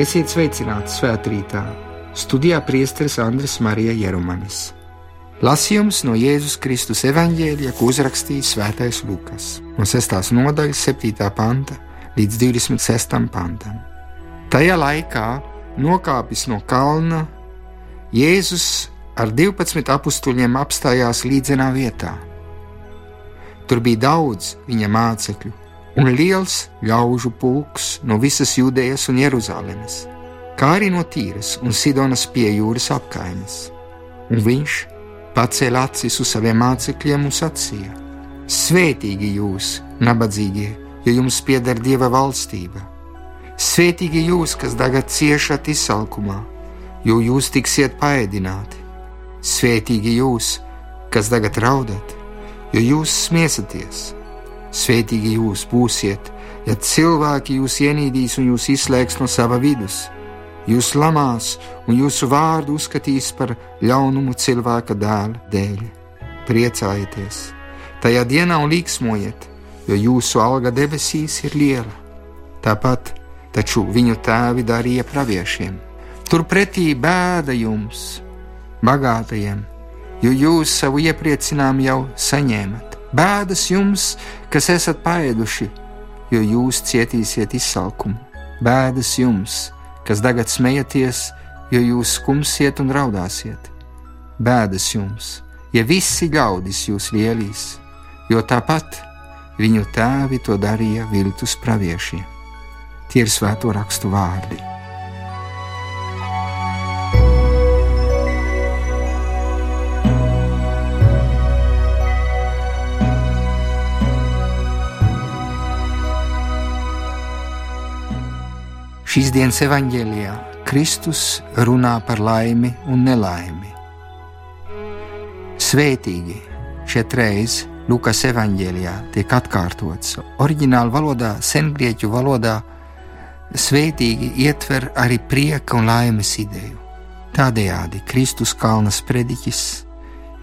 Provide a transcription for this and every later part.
Esiet sveicināti svētkrītā! Studijā priesteris Andris Marija Jerumanis. Lasījums no Jēzus Kristus evanģēlija, ko uzrakstījis Svētais Lukas, no 6. nodaļas, 7. panta līdz 26. pantam. Tajā laikā, nokāpis no kalna, Jēzus ar 12 apstuļiem apstājās līdzenā vietā. Tur bija daudz viņa mācekļu, un liels ļaužu pulks no visas Jūdejas un Jeruzalemes, kā arī no Tīras un Sidonas pie jūras apkaimes. Un viņš pacēla acis uz saviem mācekļiem un sacīja: Svētīgi jūs, nabadzīgie, jo jums pieder Dieva valstība! Svētīgi jūs, kas tagad ciešat izsalkumā, jo jūs tiksiet paēdināti! Svētīgi jūs, kas tagad raudat, jo jūs smiesaties! Svētīgi jūs būsiet, ja cilvēki jūs ienīdīs un jūs izslēgs no sava vidus. Jūs lamās un jūsu vārdu uzskatīs par ļaunumu cilvēka dēla dēļ. Priecājieties, tajā dienā un līksmojiet, jo jūsu alga debesīs ir liela. Tāpat taču viņu tēvi darīja praviešiem. Turpretī bēda jums, bagātajiem, jo jūs savu iepriecinājumu jau saņēmat. Bēdas jums, kas esat paēduši, jo jūs cietīsiet izsalkumu. Bēdas jums, kas tagad smejaties, jo jūs skumsiet un raudāsiet. Bēdas jums, ja visi ļaudis jūs lielīs, jo tāpat viņu tēvi to darīja viltus praviešiem. Tie ir svēto rakstu vārdi. Šīs dienas evanģēlijā Kristus runā par laimi un nelaimi. Svētīgi šeit reizes Lukas evanģēlijā tiek atkārtots. Oriģināla valodā, sengrieķu valodā, svētīgi ietver arī prieka un laimes ideju. Tādējādi Kristus kalna sprediķis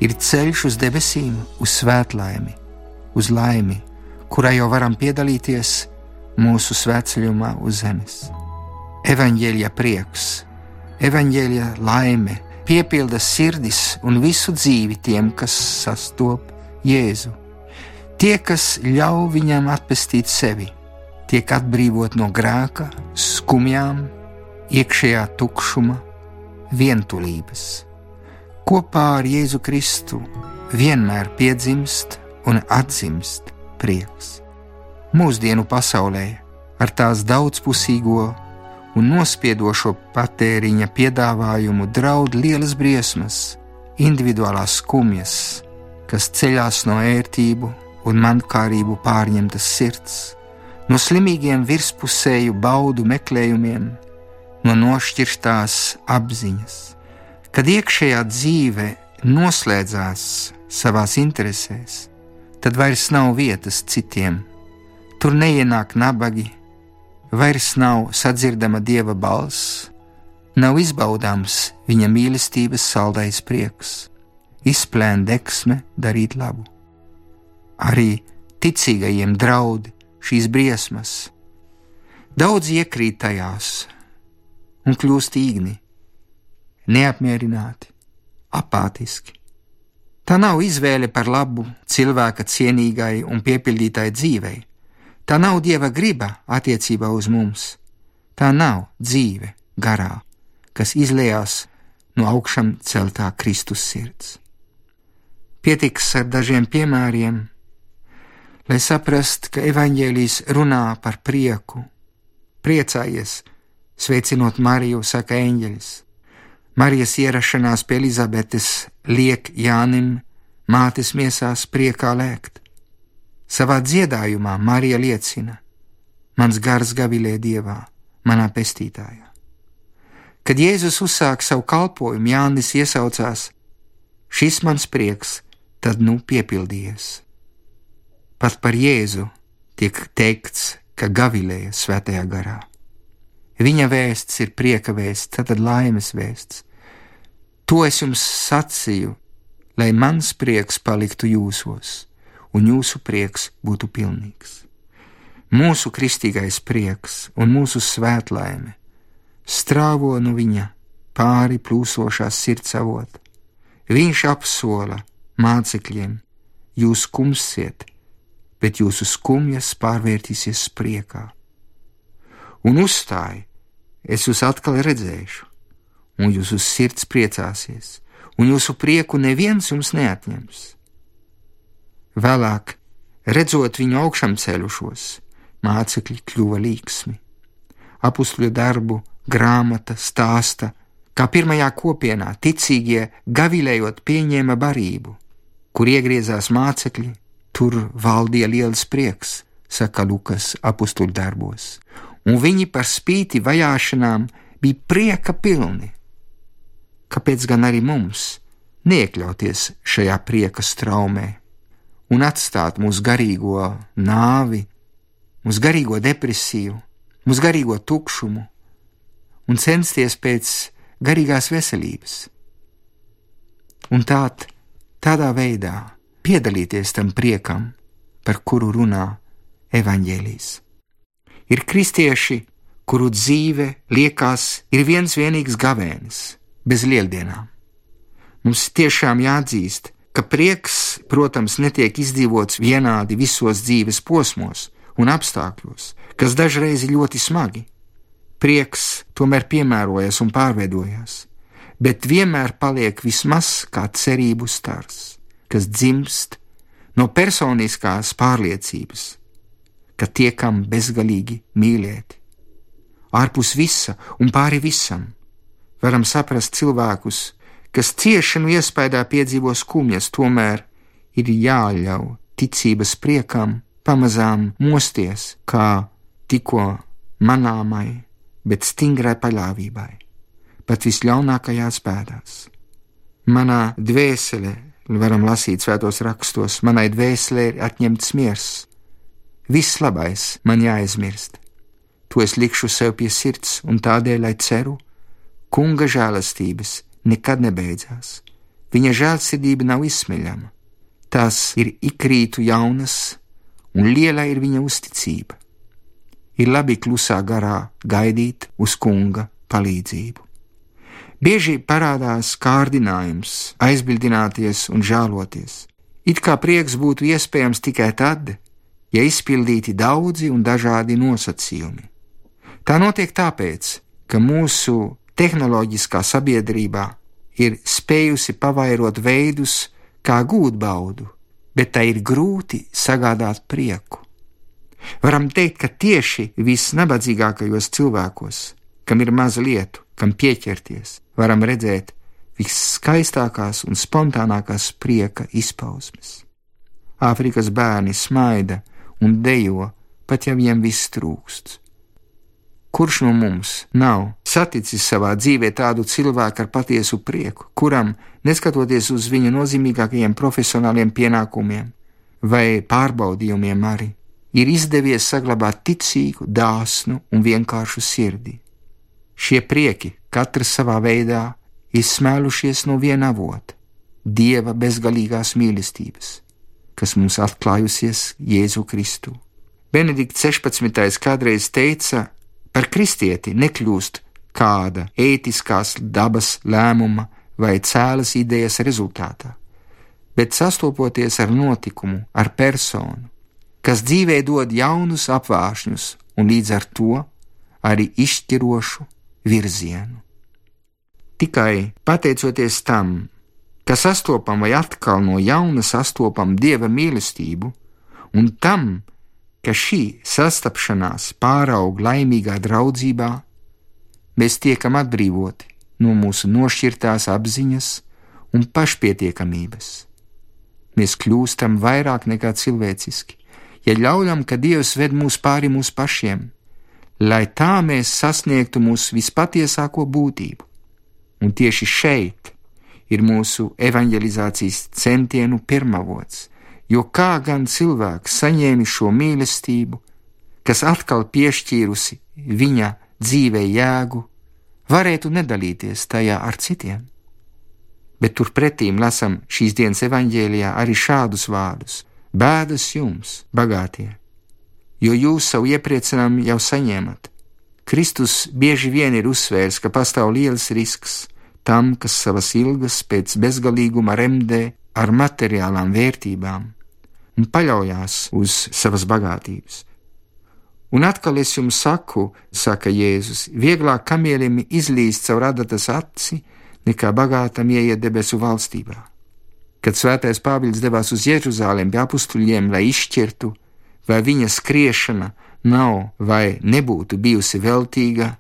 ir ceļš uz debesīm, uz svētlaimi, uz laimi, kurā jau varam piedalīties mūsu svētceļumā uz zemes evaņģēlja prieks, evaņģēlja laime, piepilda sirdis un visu dzīvi tiem, kas sastop Jēzu. Tie, kas ļauj viņam atpestīt sevi, tiek atbrīvot no grēka, skumjām, iekšējā tukšuma, vientulības. Kopā ar Jēzu Kristu vienmēr piedzimst un atzimst prieks. Mūsdienu pasaulē ar tās daudzpusīgo un nospiedošo patēriņa piedāvājumu draud lielas briesmas, individuālās skumjas, kas ceļās no ērtību un mankārību pārņemtas sirds, no slimīgiem virspusēju baudu meklējumiem, no nošķirtās apziņas, kad iekšējā dzīve noslēdzās savās interesēs, tad vairs nav vietas citiem. Tur neienāk nabagi, vairs nav sadzirdama dieva balss, nav izbaudāms viņa mīlestības saldais prieks, izplēn deksme darīt labu. Arī ticīgajiem draud šīs briesmas. Daudz iekrīt tajās un kļūst īgni, neapmierināti, apātiski. Tā nav izvēle par labu cilvēka cienīgai un piepildītai dzīvei Tā nav dieva griba attiecībā uz mums. Tā nav dzīve garā, kas izlējās no augšām celtā Kristus sirds. Pietiks ar dažiem piemēriem, lai saprastu, ka evaņģēlijas runā par prieku. Priecājies, sveicinot Mariju, saka eņģelis. Marijas ierašanās pie Elizabetes liek Jānim mātes miesās priekā lēkt. Savā dziedājumā Marija liecina: Mans gars gavilē dievā, manā pestītājā. Kad Jēzus uzsāka savu kalpošanu, Jānis iesaucās: Šis mans prieks, tad nu piepildījies. Pat par Jēzu tiek teikts, ka gavilēja svētajā garā. Viņa vēsts ir prieka vēsts, tad laimes vēsts. To es jums sacīju, lai mans prieks paliktu jūsos un jūsu prieks būtu pilnīgs. Mūsu kristīgais prieks un mūsu svētlaime strāvo no viņa pāri plūsošās sirds avot. Viņš apsola mācekļiem: Jūs kumsiet, bet jūsu skumjas pārvērtīsies priekā. Un uzstāja: Es jūs atkal redzēšu, un jūsu sirds priecāsies, un jūsu prieku neviens jums neatņems. Vēlāk, redzot viņu augšām ceļušos, mācekļi kļuva līksmi. Apustļu darbu grāmata stāsta, kā pirmajā kopienā ticīgie gavilējot pieņēma barību, kur iegriezās mācekļi, tur valdīja liels prieks, saka Lukas apustļu darbos, un viņi par spīti vajāšanām bija prieka pilni. Kāpēc gan arī mums neiekļauties šajā prieka straumē un atstāt mūsu garīgo nāvi, mūsu garīgo depresiju, mūsu garīgo tukšumu un censties pēc garīgās veselības? Un tād, tādā veidā piedalīties tam priekam, par kuru runā evaņģēlijas. Ir kristieši, kuru dzīve liekas ir viens vienīgs gavēnis, bez lieldienām. Mums tiešām jāatzīst, ka prieks, protams, netiek izdzīvots vienādi visos dzīves posmos un apstākļos, kas dažreiz ir ļoti smagi. Prieks tomēr piemērojas un pārveidojas, bet vienmēr paliek vismaz kā cerību stars, kas dzimst no personiskās pārliecības, ka tiekam bezgalīgi mīlēti. Ārpus visa un pāri visam varam saprast cilvēkus, kas ciešanu iespējā piedzīvo skumjas, tomēr ir jāļauj ticības priekam pamazām mosties kā tikko manāmai, bet stingrai paļāvībai, pat visļaunākajās bēdās. Manā dvēselē, varam lasīt svētos rakstos, manai dvēselē ir atņemts miers. Viss labais man jāaizmirst. To es likšu sev pie sirds, un tādēļ, lai ceru, Kunga žēlastības nekad nebeidzās. Viņa žēlsirdība nav izsmeļama. Tās ir ikrītu jaunas, un liela ir viņa uzticība. Ir labi klusā garā gaidīt uz kunga palīdzību. Bieži parādās kārdinājums aizbildināties un žēloties. It kā prieks būtu iespējams tikai tad, ja izpildīti daudzi un dažādi nosacījumi. Tā notiek tāpēc, ka mūsu tehnoloģiskā sabiedrībā ir spējusi pavairot veidus, kā gūt baudu, bet tai ir grūti sagādāt prieku. Varam teikt, ka tieši visnabadzīgākajos cilvēkos, kam ir maz lietu, kam pieķerties, varam redzēt visskaistākās un spontānākās prieka izpausmes. Āfrikas bērni smaida un dejo, pat ja viņiem viss trūkst. Kurš no mums nav saticis savā dzīvē tādu cilvēku ar patiesu prieku, kuram, neskatoties uz viņa nozīmīgākajiem profesionāliem pienākumiem vai pārbaudījumiem, arī ir izdevies saglabāt ticīgu, dāsnu un vienkāršu sirdi? Šie prieki katrs savā veidā izsmēlušies no viena avota - Dieva bezgalīgās mīlestības, kas mums atklājusies Jēzu Kristu. Benedikts 16. kādreiz teica, Par kristieti nekļūst kāda ētiskās dabas lēmuma vai cēlas idejas rezultātā, bet sastopoties ar notikumu, ar personu, kas dzīvē dod jaunus apvāršņus un līdz ar to arī izšķirošu virzienu. Tikai pateicoties tam, ka sastopam vai atkal no jauna sastopam dieva mīlestību, un tam, ka šī sastapšanās pāraug laimīgā draudzībā, mēs tiekam atbrīvoti no mūsu nošķirtās apziņas un pašpietiekamības. Mēs kļūstam vairāk nekā cilvēciski, ja ļaujam, ka Dievs ved mūs pāri mūsu pašiem, lai tā mēs sasniegtu mūsu vispatiesāko būtību. Un tieši šeit ir mūsu evanģelizācijas centienu pirmavots jo kā gan cilvēks saņēmis šo mīlestību, kas atkal piešķīrusi viņa dzīvē jēgu, varētu nedalīties tajā ar citiem. Bet turpretīm lasam šīs dienas evaņģēlijā arī šādus vārdus: Bēdas jums, bagātie, jo jūs savu iepriecinājumu jau saņēmat, Kristus bieži vien ir uzsvērs, ka pastāv liels risks tam, kas savas ilgas pēc bezgalīguma remdē ar materiālām vērtībām un paļaujas uz savas bagātības. Un atkal es jums saku, saka Jēzus, vieglāk kamielim izlīst caur adatas aci, nekā bagātam ieiet debesu valstībā. Kad svētais Pāvils devās uz Jeruzalem pie apstuļiem, lai izšķirtu, vai viņa skriešana nav vai nebūtu bijusi veltīga,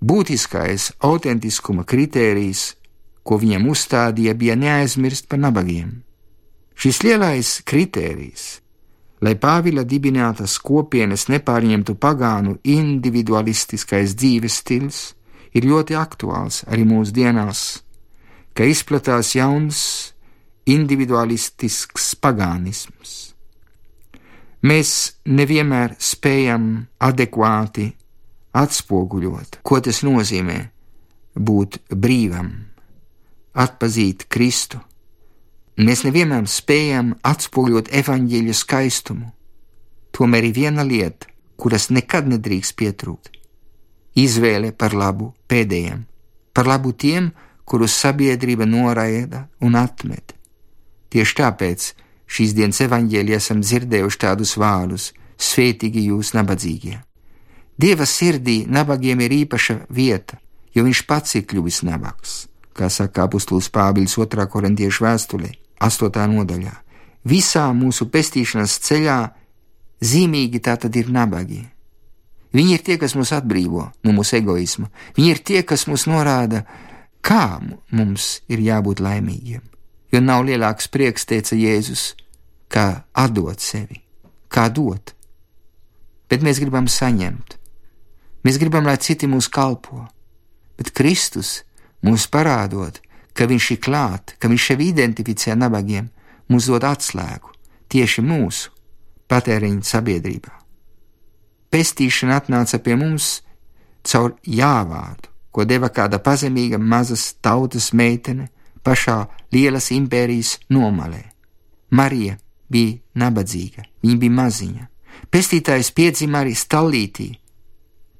būtiskais autentiskuma kritērijs, ko viņam uzstādīja, bija neaizmirst par nabagiem. Šis lielais kritērijs, lai Pāvila dibinātas kopienas nepārņemtu pagānu individualistiskais dzīves stils, ir ļoti aktuāls arī mūsdienās, ka izplatās jauns individualistisks pagānisms. Mēs nevienmēr spējam adekvāti atspoguļot, ko tas nozīmē būt brīvam, atpazīt Kristu. Mēs nevienmēr spējam atspoguļot evaņģēļa skaistumu. Tomēr ir viena lieta, kuras nekad nedrīkst pietrūkt - izvēle par labu pēdējiem, par labu tiem, kurus sabiedrība noraida un atmet. Tieši tāpēc šīs dienas evaņģēlī esam dzirdējuši tādus vārdus: Svētīgi jūs, nabadzīgie! Dieva sirdī nabagiem ir īpaša vieta, jo viņš pats ir kļuvis nabags, kā saka apustulis Pāvils 2. korintiešu vēstulē, 8. nodaļā. Visā mūsu pestīšanas ceļā zīmīgi tā tad ir nabagi. Viņi ir tie, kas mūs atbrīvo no mūsu egoisma. Viņi ir tie, kas mūs norāda, kā mums ir jābūt laimīgiem jo nav lielāks prieks, teica Jēzus, kā atdot sevi, kā dot. Bet mēs gribam saņemt, mēs gribam, lai citi mūs kalpo, bet Kristus mums parādot, ka Viņš ir klāt, ka Viņš sevi identificē nabagiem, mums dod atslēgu tieši mūsu patēriņa sabiedrībā. Pestīšana atnāca pie mums caur jāvārdu, ko deva kāda pazemīga mazas tautas meitene pašā lielas impērijas nomalē. Marija bija nabadzīga, viņa bija maziņa. Pestītājs piedzima arī stāvlītī,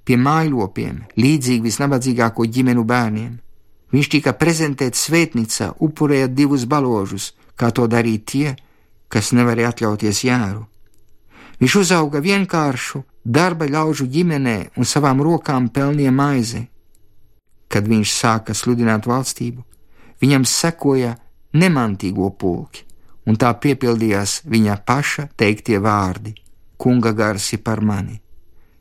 pie mājlopiem, līdzīgi visnabadzīgāko ģimenu bērniem. Viņš tika prezentēts svētnīcā, upurējot divus baložus, kā to darīja tie, kas nevarēja atļauties jēru. Viņš uzauga vienkāršu darba ļaužu ģimenē un savām rokām pelnīja maizi. Kad viņš sāka sludināt valstību, viņam sekoja nemantīgo pulki, un tā piepildījās viņa paša teiktie vārdi: Kunga gars ir par mani,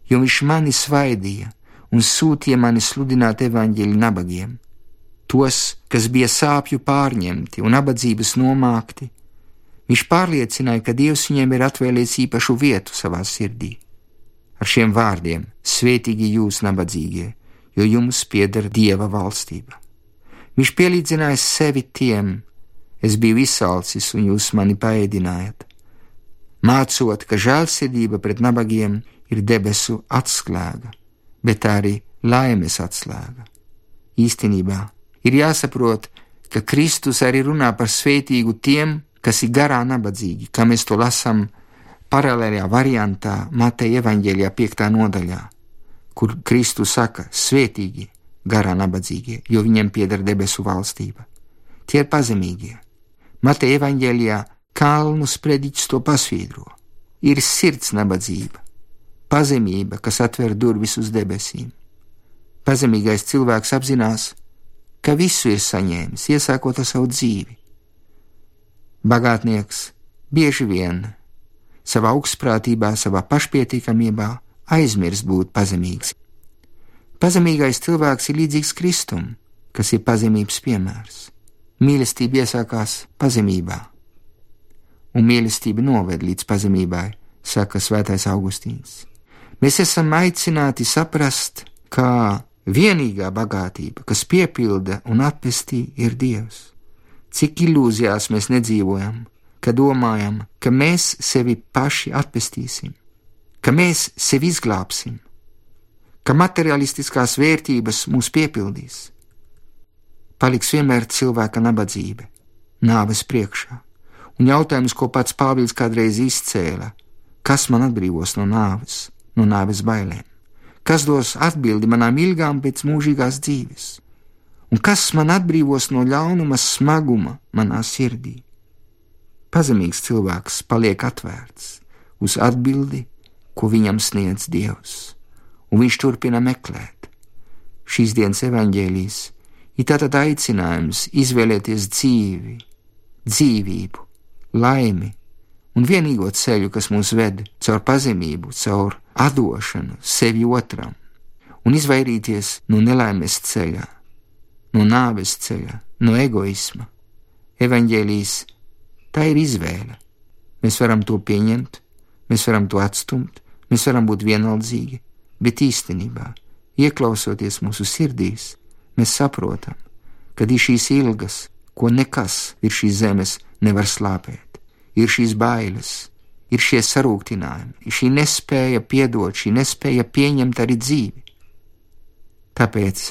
jo viņš mani svaidīja un sūtīja mani sludināt evaņģeļu nabagiem, tos, kas bija sāpju pārņemti un nabadzības nomākti. Viņš pārliecināja, ka Dievs viņiem ir atvēlējis īpašu vietu savā sirdī. Ar šiem vārdiem: Svētīgi jūs, nabadzīgie, jo jums pieder Dieva valstība. Viņš pielīdzināja sevi tiem, es biju izsalcis un jūs mani paēdinājat. Mācot, ka žēlsirdība pret nabagiem ir debesu atslēga, bet arī laimes atslēga. Īstenībā ir jāsaprot, ka Kristus arī runā par svētīgu tiem, kas ir garā nabadzīgi, kā mēs to lasām paralēlajā variantā Mateja evaņģēlijā 5. nodaļā, kur Kristus saka: Svētīgi garā nabadzīgie, jo viņiem pieder debesu valstība. Tie ir pazemīgie. Mateja evaņģēlijā kalnu sprediķis to pasvītro. Ir sirds nabadzība, pazemība, kas atver durvis uz debesīm. Pazemīgais cilvēks apzinās, ka visu ir saņēmis, iesākot ar savu dzīvi. Bagātnieks bieži vien savā augstprātībā, savā pašpietiekamībā aizmirst būt pazemīgs. Pazemīgais cilvēks ir līdzīgs Kristum, kas ir pazemības piemērs. Mīlestība iesākās pazemībā, un mīlestība noved līdz pazemībai, saka Svētais Augustīns. Mēs esam aicināti saprast, ka vienīgā bagātība, kas piepilda un atpestī, ir Dievs. Cik ilūzijās mēs nedzīvojam, ka domājam, ka mēs sevi paši atpestīsim, ka mēs sevi izglābsim, ka materialistiskās vērtības mūs piepildīs. Paliks vienmēr cilvēka nabadzība, nāves priekšā, un jautājums, ko pats Pāvils kādreiz izcēla, kas man atbrīvos no nāves, no nāves bailēm, kas dos atbildi manām ilgām pēc mūžīgās dzīves, un kas man atbrīvos no ļaunuma smaguma manā sirdī. Pazemīgs cilvēks paliek atvērts uz atbildi, ko viņam sniedz Dievs, un viņš turpina meklēt. Šīs dienas evaņģēlijas ir tātad aicinājums izvēlēties dzīvi, dzīvību, laimi un vienīgo ceļu, kas mūs ved caur pazemību, caur atdošanu sevi otram un izvairīties no nelaimes ceļā, no nāves ceļa, no egoisma. Evangelijas tā ir izvēle. Mēs varam to pieņemt, mēs varam to atstumt, mēs varam būt vienaldzīgi, bet īstenībā, ieklausoties mūsu sirdīs, mēs saprotam, ka ir šīs ilgas, ko nekas virs šīs zemes nevar slāpēt, ir šīs bailes, ir šie sarūktinājumi, šī nespēja piedot, šī nespēja pieņemt arī dzīvi. Tāpēc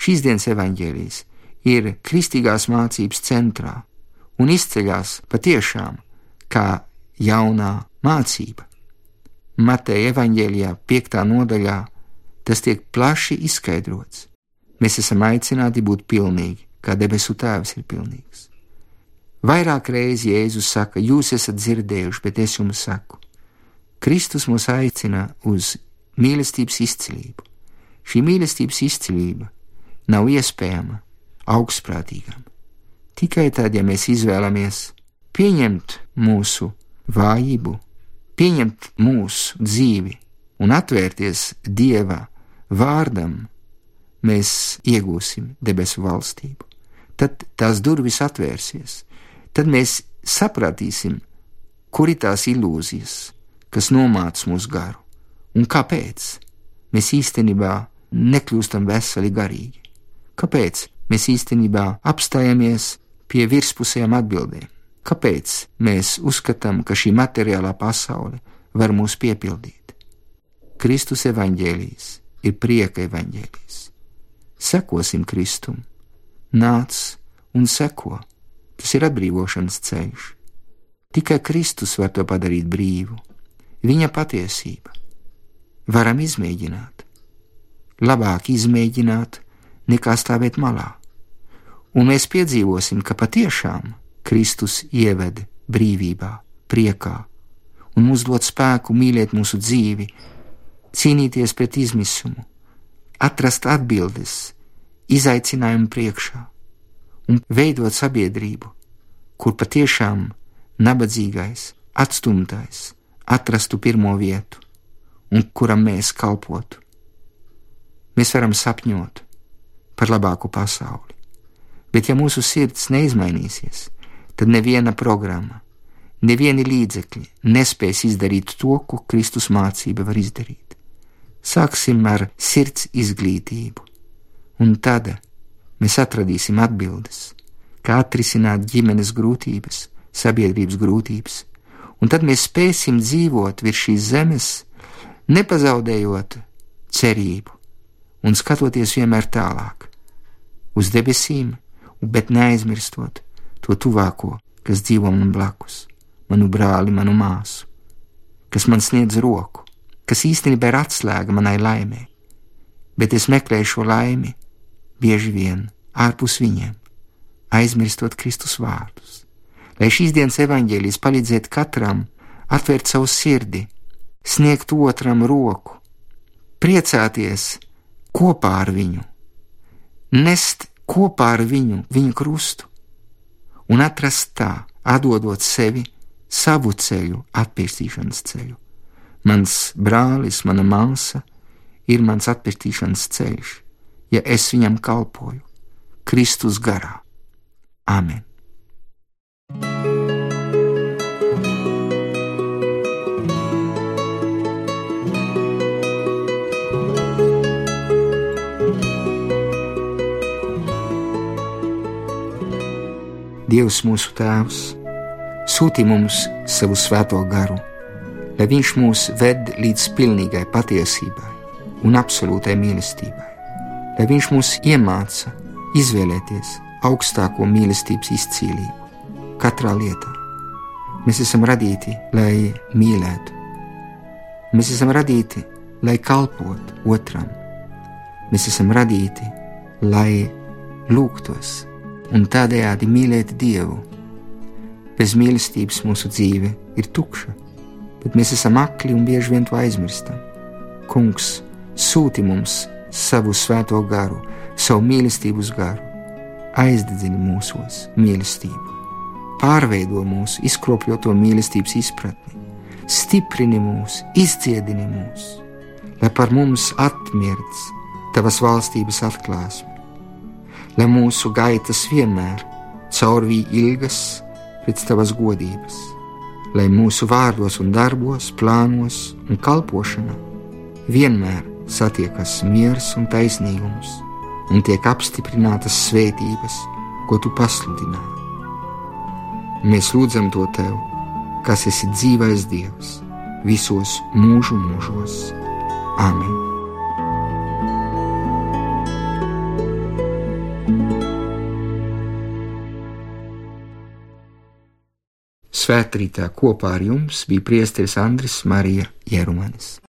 šīs dienas evaņģēlijas ir kristīgās mācības centrā un izceļas patiešām kā jaunā mācība. Mateja evaņģēlijā, 5. nodaļā, tas tiek plaši izskaidrots. Mēs esam aicināti būt pilnīgi, kā debesu Tēvs ir pilnīgs. Vairāk reizi Jēzus saka, jūs esat dzirdējuši, bet es jums saku. Kristus mūs aicina uz mīlestības izcilību. Šī mīlestības izcilība nav iespējama augstprātīgam. Tikai tad, ja mēs izvēlamies pieņemt mūsu vājību, pieņemt mūsu dzīvi un atvērties Dieva vārdam, mēs iegūsim debesu valstību. Tad tās durvis atvērsies, tad mēs sapratīsim, kur ir tās ilūzijas, kas nomāc mūsu garu, un kāpēc mēs īstenībā nekļūstam veseli garīgi. Kāpēc mēs īstenībā apstājamies pie virspusējām atbildēm? Kāpēc mēs uzskatām, ka šī materiālā pasaule var mūs piepildīt? Kristus evaņģēlijas ir prieka evaņģēlijas. Sekosim Kristum, nāc un seko! Tas ir atbrīvošanas ceļš. Tikai Kristus var to padarīt brīvu. Viņa patiesība. Varam izmēģināt. Labāk izmēģināt, nekā stāvēt malā. Un mēs piedzīvosim, ka patiešām Kristus ieved brīvībā, priekā un mums dod spēku mīlēt mūsu dzīvi, cīnīties pret izmisumu, atrast atbildes izaicinājumu priekšā un veidot sabiedrību, kur patiešām nabadzīgais, atstumtais atrastu pirmo vietu un kuram mēs kalpotu. Mēs varam sapņot par labāku pasauli, bet ja mūsu sirds neizmainīsies, tad neviena programma, nevieni līdzekļi nespēs izdarīt to, ko Kristus mācība var izdarīt. Sāksim ar sirds izglītību, un tad mēs atradīsim atbildes, kā atrisināt ģimenes grūtības, sabiedrības grūtības, un tad mēs spēsim dzīvot virs šīs zemes, nepazaudējot cerību un skatoties vienmēr tālāk, uz debesīm, bet neaizmirstot to tuvāko, kas dzīvo man blakus, manu brāli, manu māsu, kas man sniedz roku, kas īstenībā ir atslēga manai laimē, bet es meklēju šo laimi bieži vien ārpus viņiem, aizmirstot Kristus vārdus. Lai šīs dienas evaņģēlijas palīdzētu katram atvērt savu sirdi, sniegt otram roku, priecāties kopā ar viņu, nest kopā ar viņu viņu krustu un atrast tā, atdodot sevi savu ceļu, atpestīšanas ceļu. Mans brālis, mana māsa ir mans atpestīšanas ceļš ja es viņam kalpoju Kristus garā. Amen! Dievs mūsu Tēvs sūti mums savu svēto garu, lai Viņš mūs ved līdz pilnīgai patiesībai un absolūtai mīlestībai lai Viņš mūs iemāca izvēlēties augstāko mīlestības izcīlību katrā lietā. Mēs esam radīti, lai mīlētu. Mēs esam radīti, lai kalpotu otram. Mēs esam radīti, lai lūgtos un tādējādi mīlētu Dievu. Bez mīlestības mūsu dzīve ir tukša, bet mēs esam akli un bieži vien to aizmirstam. Kungs sūti mums savu svēto garu, savu mīlestības garu, aizdedzini mūsos mīlestību, pārveido mūsu izkropļoto mīlestības izpratni, stiprini mūs, izdziedini mūs, lai par mums atmirts tavas valstības atklāsme, lai mūsu gaitas vienmēr caurvīja ilgas pēc tavas godības, lai mūsu vārdos un darbos, plānos un kalpošanā vienmēr satiekas miers un taisnīgums, un tiek apstiprinātas svētības, ko tu pasludināji. Mēs lūdzam to tev, kas esi dzīvais Dievs, visos mūžu mūžos. Āmen! Svētrītā kopā ar jums bija priesteris Andris Marija Jerumanis.